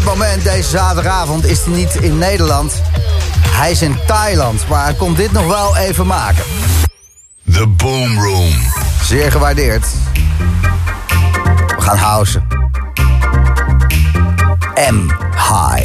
dit moment, deze zaterdagavond, is hij niet in Nederland. Hij is in Thailand, maar hij komt dit nog wel even maken. The Boom Room. Zeer gewaardeerd. We gaan housen. M. High.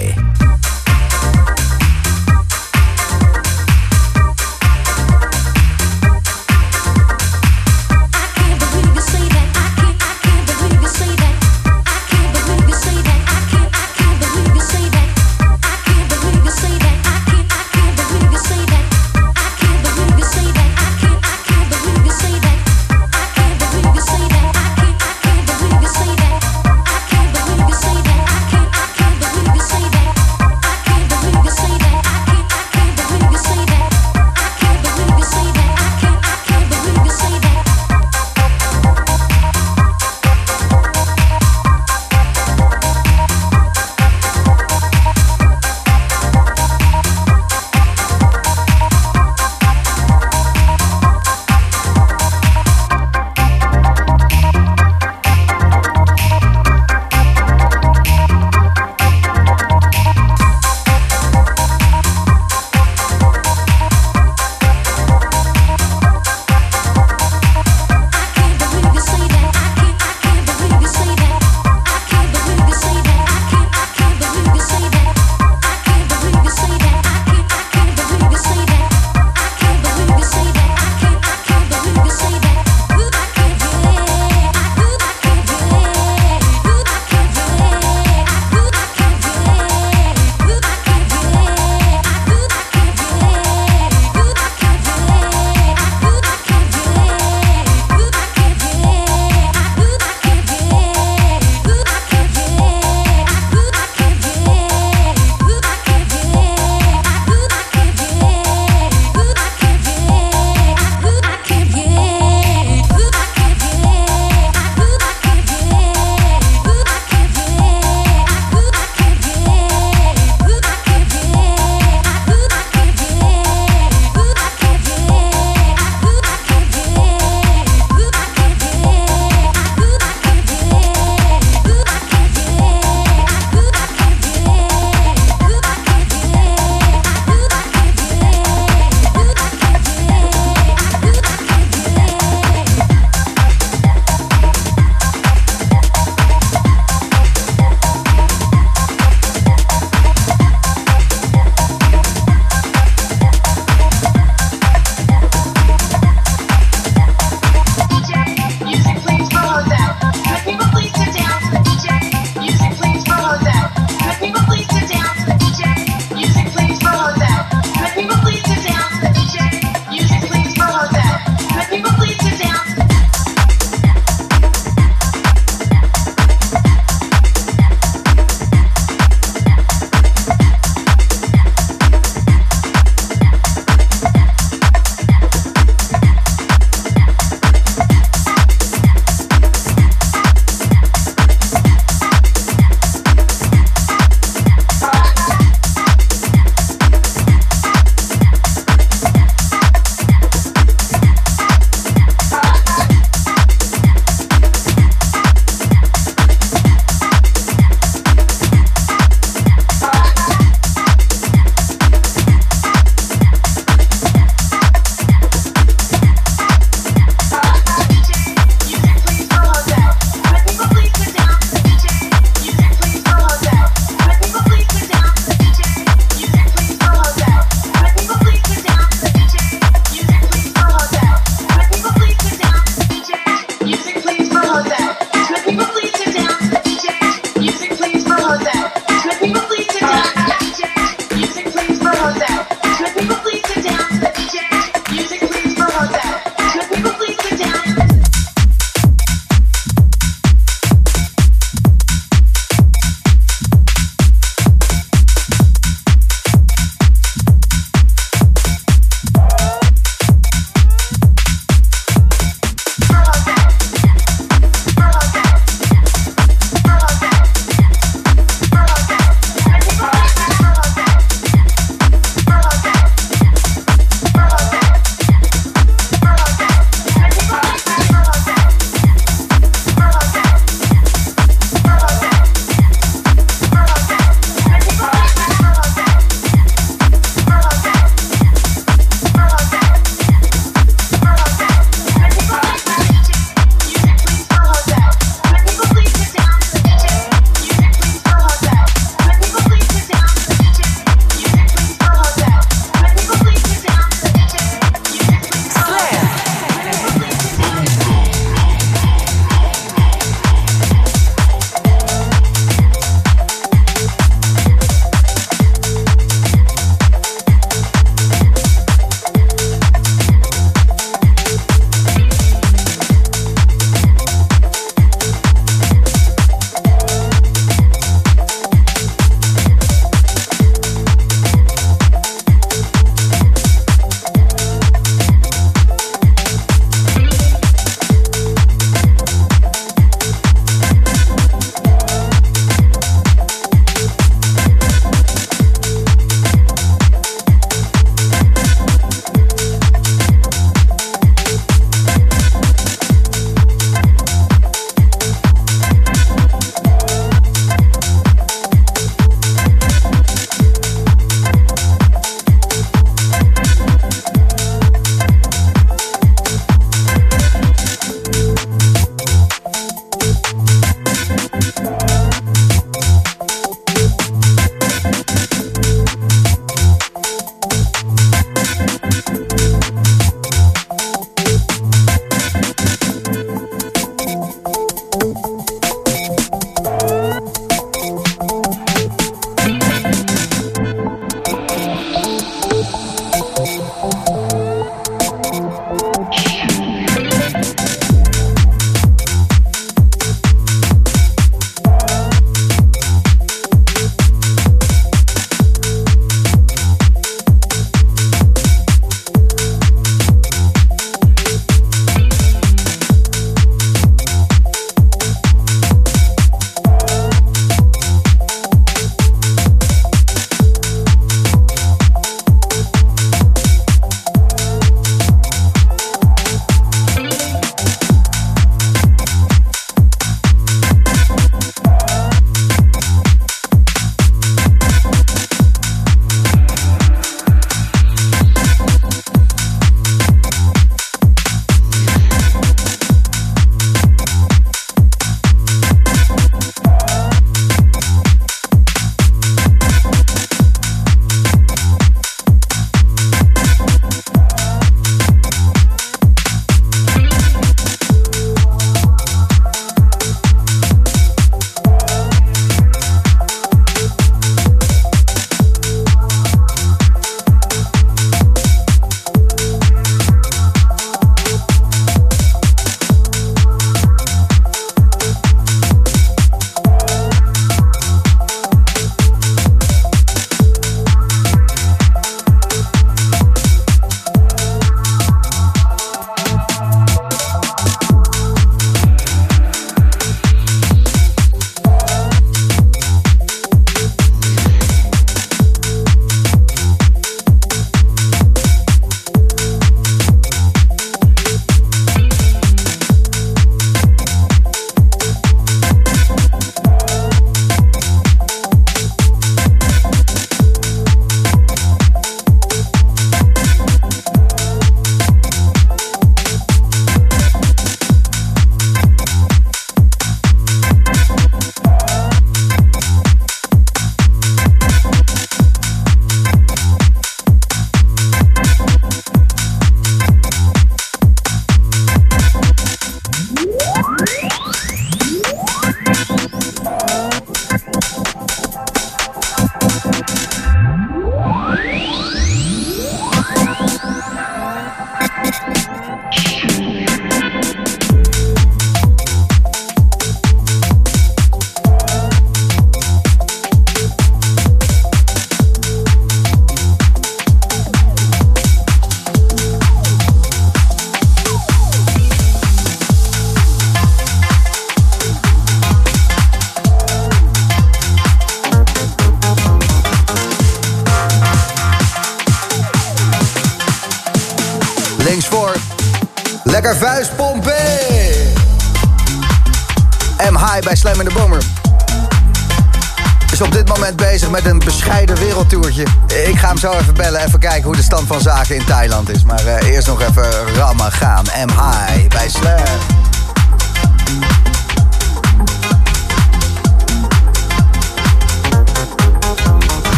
zo even bellen, even kijken hoe de stand van zaken in Thailand is.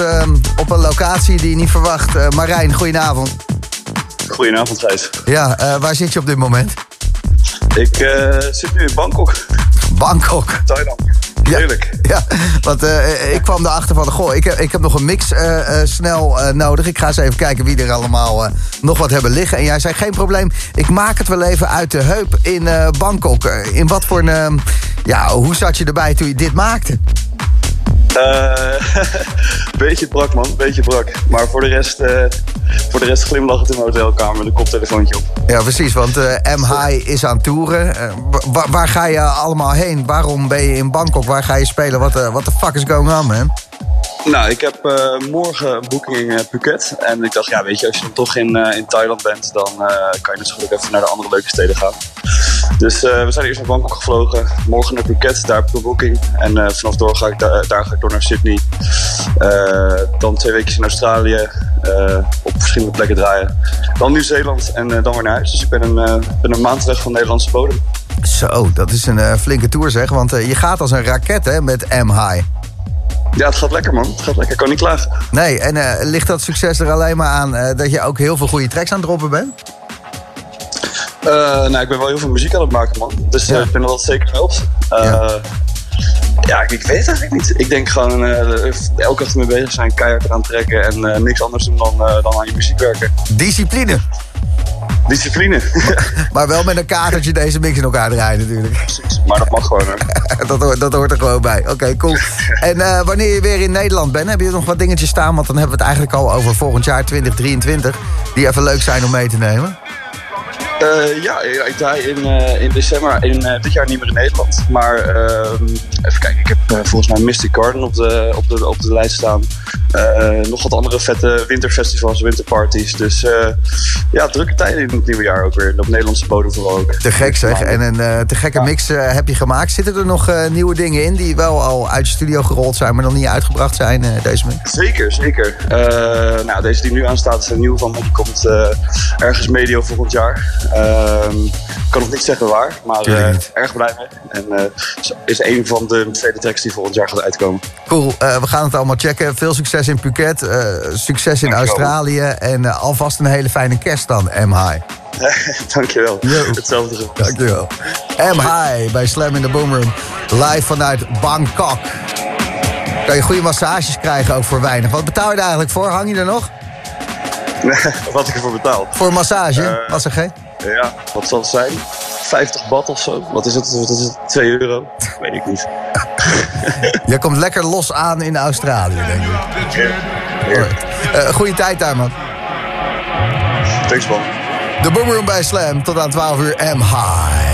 Uh, op een locatie die je niet verwacht. Uh, Marijn, goedenavond. Goedenavond, Gijs. Ja, uh, waar zit je op dit moment? Ik zit nu in Bangkok. Bangkok? Thailand. Heerlijk. Ja, ja want ik kwam erachter van... Goh, ik heb, ik heb nog een mix snel nodig. Ik ga eens even kijken wie er allemaal nog wat hebben liggen. En jij zei, geen probleem. Ik maak het wel even uit de heup in Bangkok. in wat voor een... ja, hoe zat je erbij toen je dit maakte? Uh, beetje brak, man. Beetje brak. Maar voor de rest, uh, voor de rest glimlachend in mijn hotelkamer met een koptelefoontje op. Ja, precies. Want uh, M-High is aan toeren. Waar, waar, ga je allemaal heen? Waarom ben je in Bangkok? Waar ga je spelen? Wat what the fuck is going on, man? Nou, ik heb uh, morgen een boeking in Phuket. En ik dacht, ja, weet je, als je dan toch in, uh, in Thailand bent, dan kan je gelukkig even naar de andere leuke steden gaan. Dus we zijn eerst naar Bangkok gevlogen. Morgen naar Phuket, daar een boeking. En vanaf door ga ik da daar ga ik door naar Sydney. dan twee weken in Australië. op verschillende plekken draaien. Dan Nieuw-Zeeland en dan weer naar huis. Dus ik ben een, ben een maand weg van Nederlandse bodem. Zo, dat is een flinke tour zeg. Want je gaat als een raket hè, met M-High. Ja, het gaat lekker man. Het gaat lekker. Ik kan niet klagen. Nee, en ligt dat succes er alleen maar aan dat je ook heel veel goede tracks aan het droppen bent? Uh, nou, ik ben wel heel veel muziek aan het maken man. Dus ja. ik vind dat dat zeker helpt. Ja. ja. ik weet het eigenlijk niet. Ik denk gewoon elke dag mee bezig zijn, keihard eraan trekken en niks anders doen dan, dan aan je muziek werken. Discipline. Discipline. maar wel met een katertje deze mix in elkaar draaien natuurlijk. Precies, maar dat mag gewoon. Hè. dat, hoort, dat hoort er gewoon bij. Oké, cool. en uh, wanneer je weer in Nederland bent, heb je nog wat dingetjes staan? Want dan hebben we het eigenlijk al over volgend jaar 2023. Die even leuk zijn om mee te nemen. Uh, ja, ik draai in, uh, in december in, uh, dit jaar niet meer in Nederland. Maar ehm, even kijken, ik heb volgens mij Mystic Garden op de, op de, op de lijst staan. nog wat andere vette winterfestivals, winterparties. Dus ja, drukke tijden in het nieuwe jaar ook weer. Op Nederlandse bodem vooral ook. Te gek zeg. En een te gekke mix heb je gemaakt. Zitten er nog nieuwe dingen in die wel al uit je studio gerold zijn, maar nog niet uitgebracht zijn, deze mix? Zeker, zeker. nou, deze die nu aanstaat is een nieuw van. Die komt ergens medio volgend jaar. Um, ik kan nog niet zeggen waar, maar uh, erg blij mee. En uh, is een van de tweede tracks die volgend jaar gaat uitkomen. Cool, uh, we gaan het allemaal checken. Veel succes in Phuket, succes in. Australië en alvast een hele fijne kerst dan, M-High. Dankjewel. Yo. Hetzelfde gevoel. Dankjewel. M-High bij Slam in the Boomroom. Live vanuit Bangkok. Kan je goede massages krijgen ook voor weinig. Wat betaal je er eigenlijk voor? Hang je er nog? Wat ik ervoor betaal. Voor massage? Uh, Was er geen? Ja, wat zal het zijn? 50 bad of zo? Wat is het? Wat is het? 2 euro? Weet ik niet. Je komt lekker los aan in Australië, denk ik. Ja. ja. Uh, goeie tijd daar, man. Thanks, man. De Boomroom bij Slam tot aan 12 uur M-High.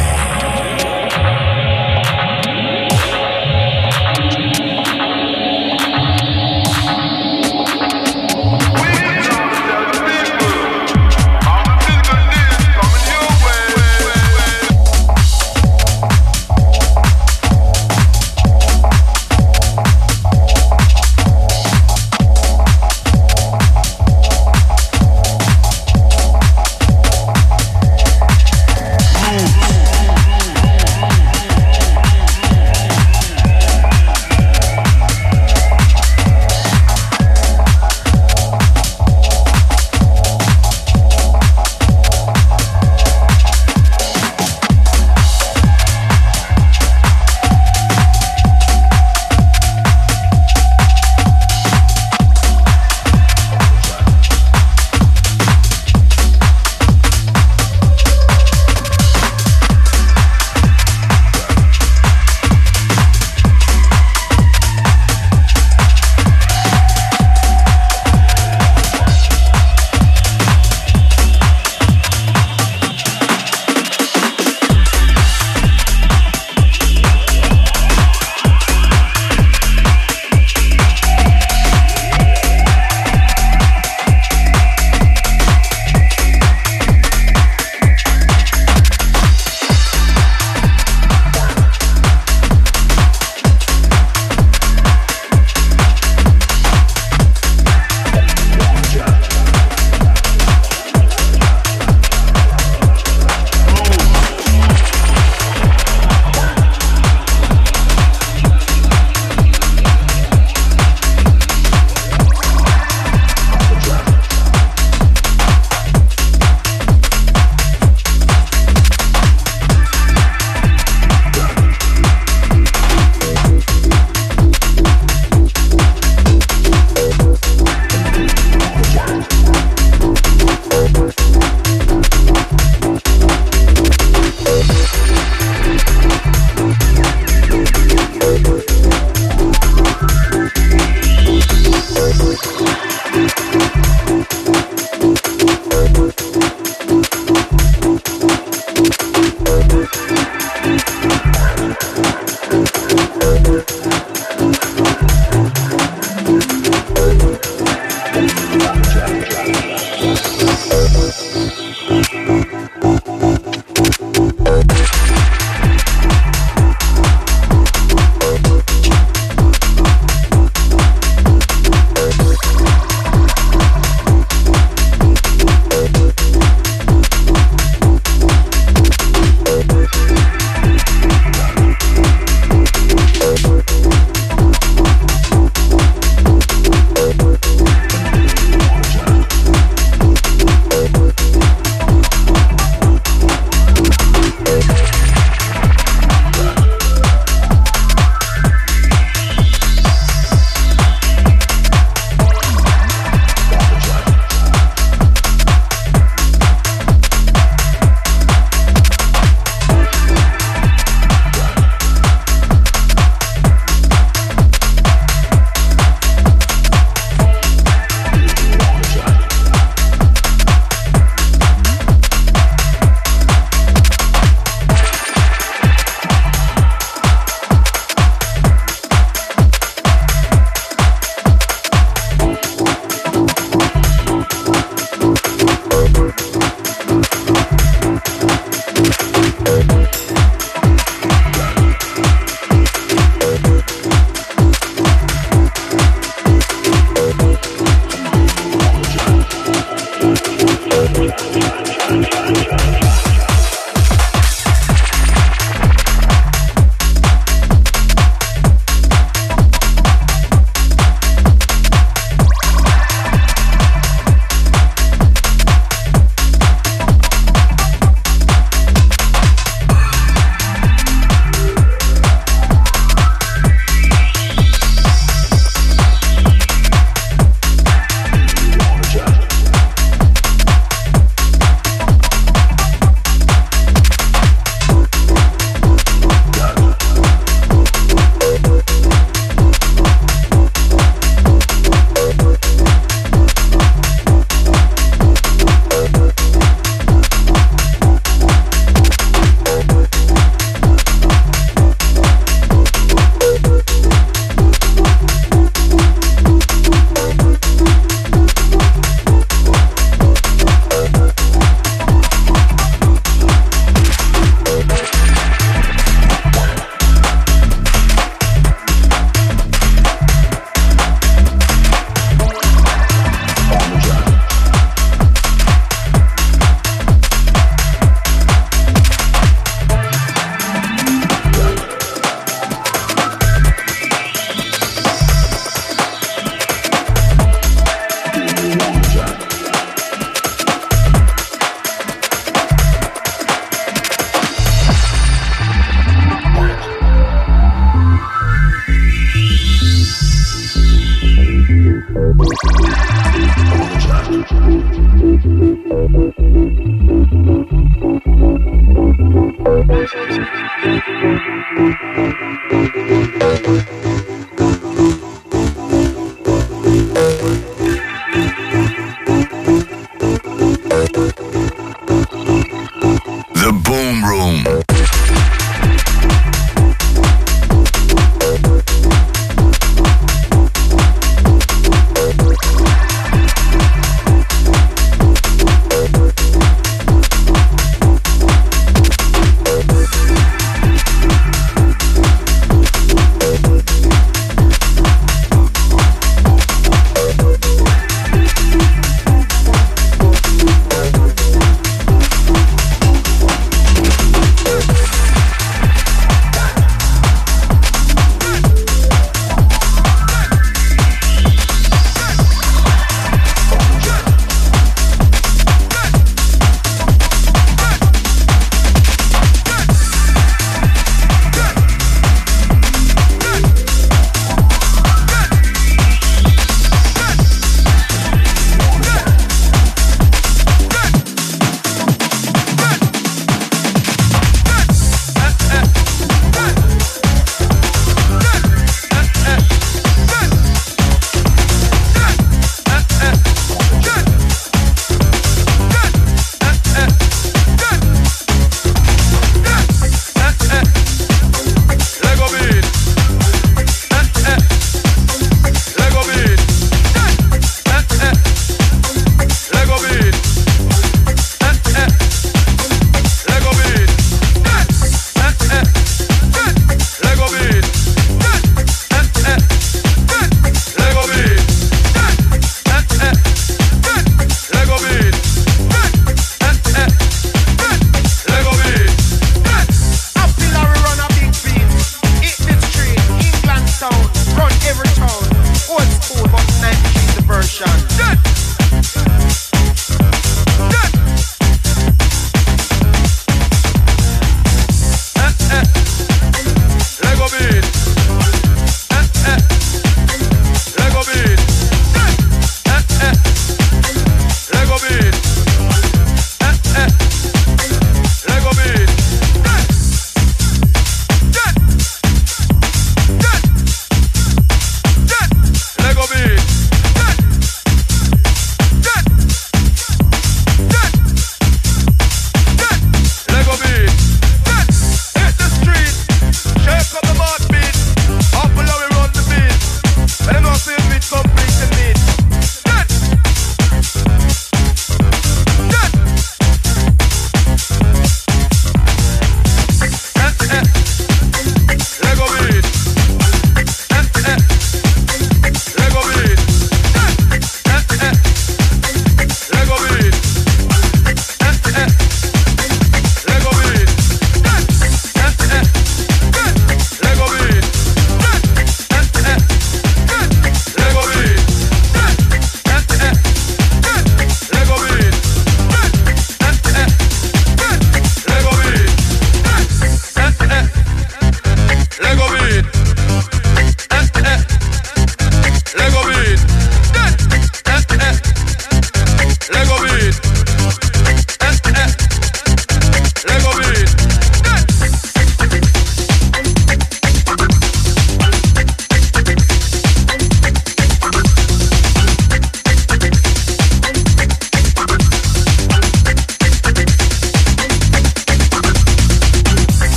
Thank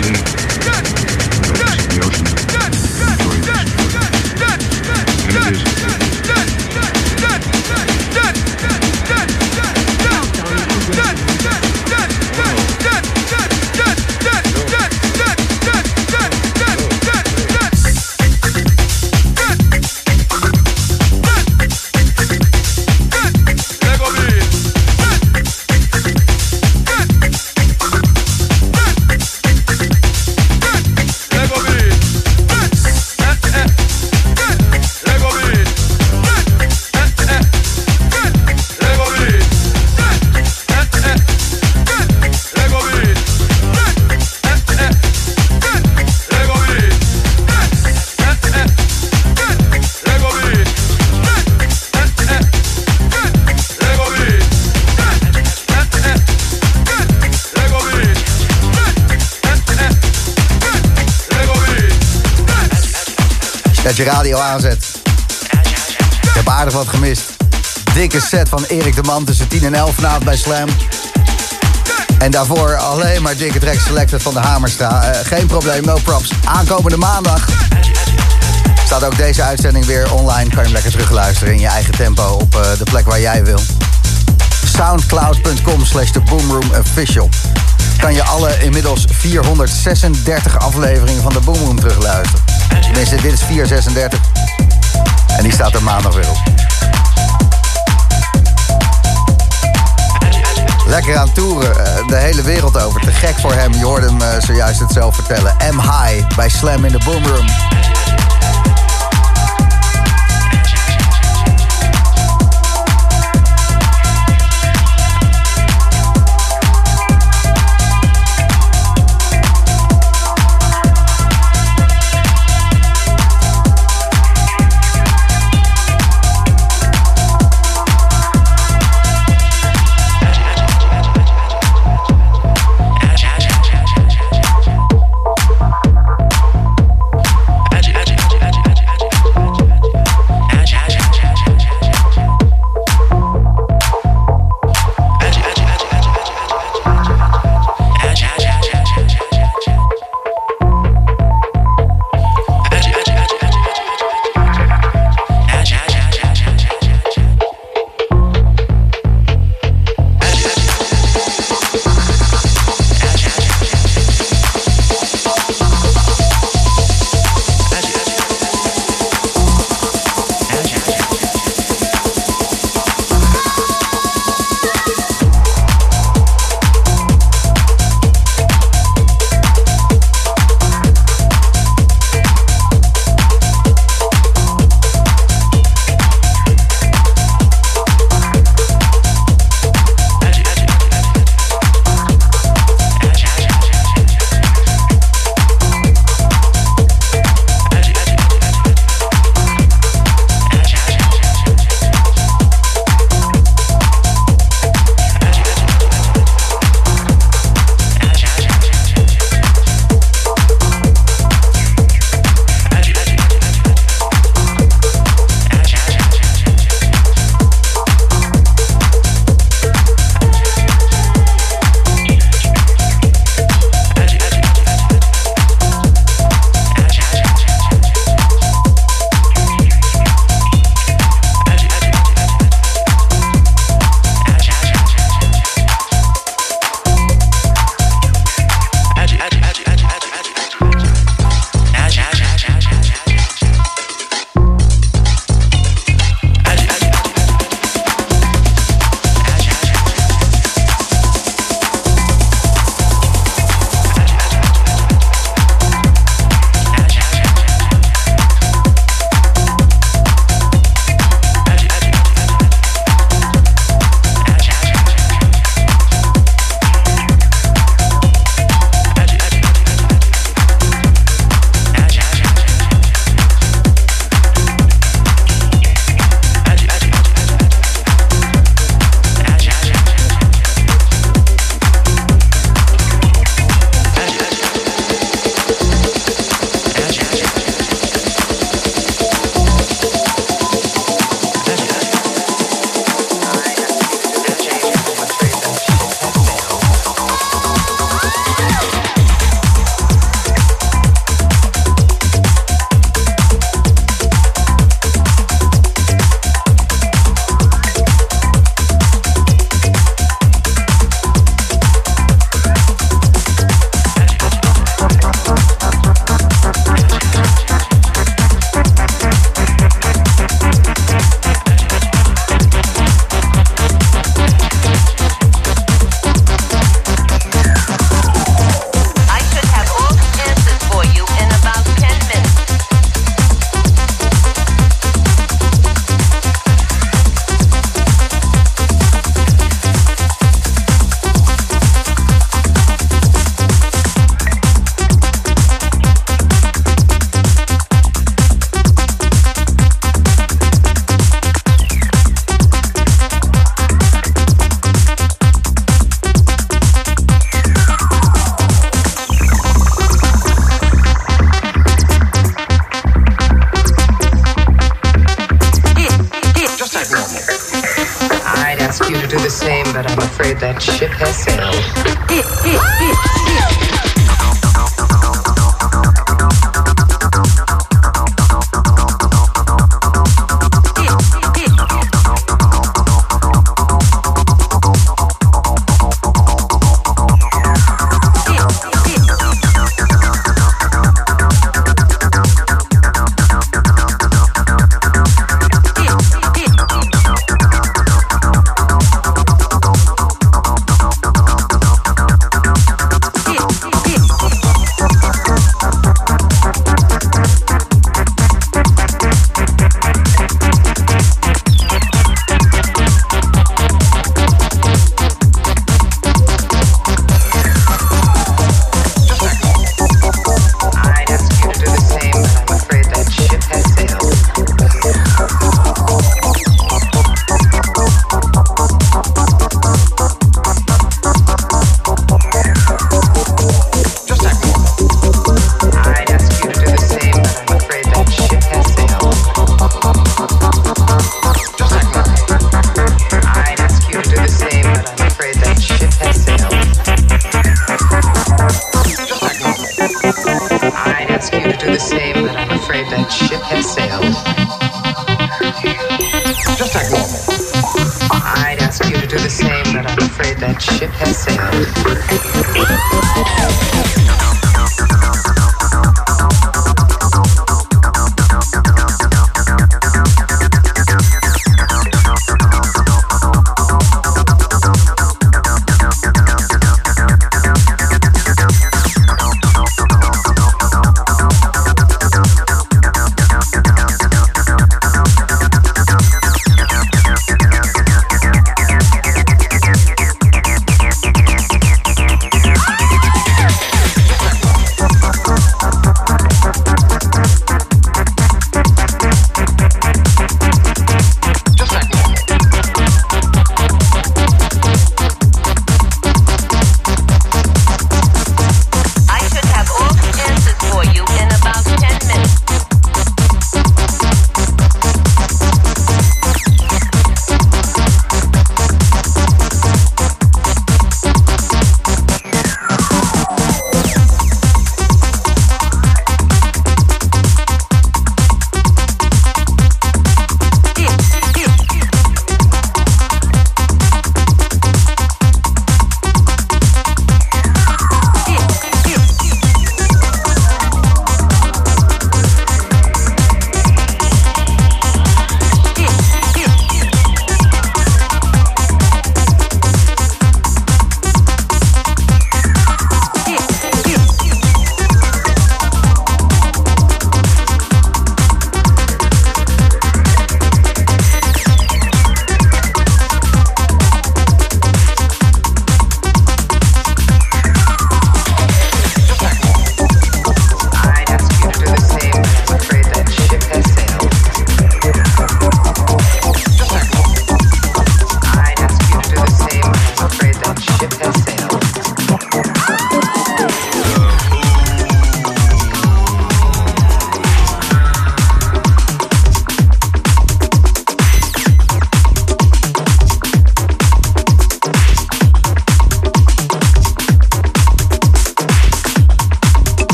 je Erik de Man tussen 10 en 11 vanavond bij Slam. En daarvoor alleen maar dikke track selected van de Hamerstra. Uh, geen probleem, no props. Aankomende maandag staat ook deze uitzending weer online. Kan je hem lekker terugluisteren in je eigen tempo op uh, de plek waar jij wil. Soundcloud.com slash The Boomroom Official. Kan je alle inmiddels 436 afleveringen van de Boomroom terugluisteren. Tenminste, dit is 436. En die staat er maandag weer op. Lekker aan toeren, eh, de hele wereld over. Te gek voor hem, je hoorde hem eh, zojuist het zelf vertellen. M High bij Slam in de Boomroom.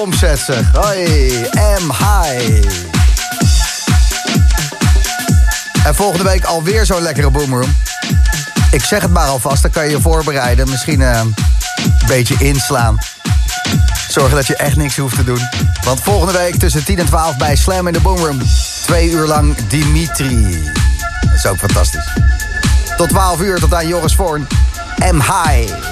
Pompset zeg. Hoi, M High. En volgende week alweer zo'n lekkere boomroom. Ik zeg het maar alvast, dan kan je je voorbereiden. Misschien eh, een beetje inslaan. Zorgen dat je echt niks hoeft te doen. Want volgende week tussen 10 en 12 bij Slam in de Boomroom. Twee uur lang Dimitri. Dat is ook fantastisch. Tot 12 uur, tot aan Joris Voorn. M High.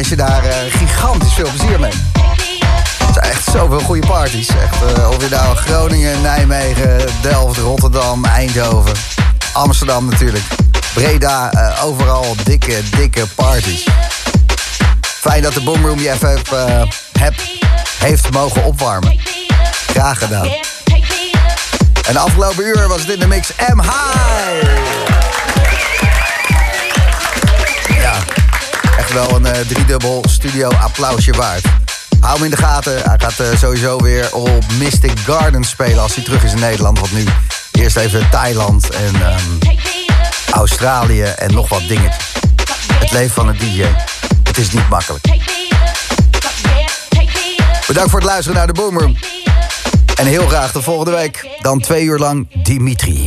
Wens je daar eh, gigantisch veel plezier mee. Het zijn echt zoveel goede parties. Echt, eh, of je nou Groningen, Nijmegen, Delft, Rotterdam, Eindhoven, Amsterdam natuurlijk. Breda, eh, overal dikke, dikke parties. Fijn dat de Boomroom je even heeft mogen opwarmen. Graag gedaan. En de afgelopen uur was in de mix M wel een eh, driedubbel studio applausje waard. Hou hem in de gaten. Hij gaat eh, sowieso weer op Mystic Garden spelen als hij terug is in Nederland. Want nu eerst even Thailand en ehm, Australië en nog wat dingetjes. Het leven van een DJ. Het is niet makkelijk. Bedankt voor het luisteren naar de Boomroom. En heel graag de volgende week. Dan twee uur lang Dimitri.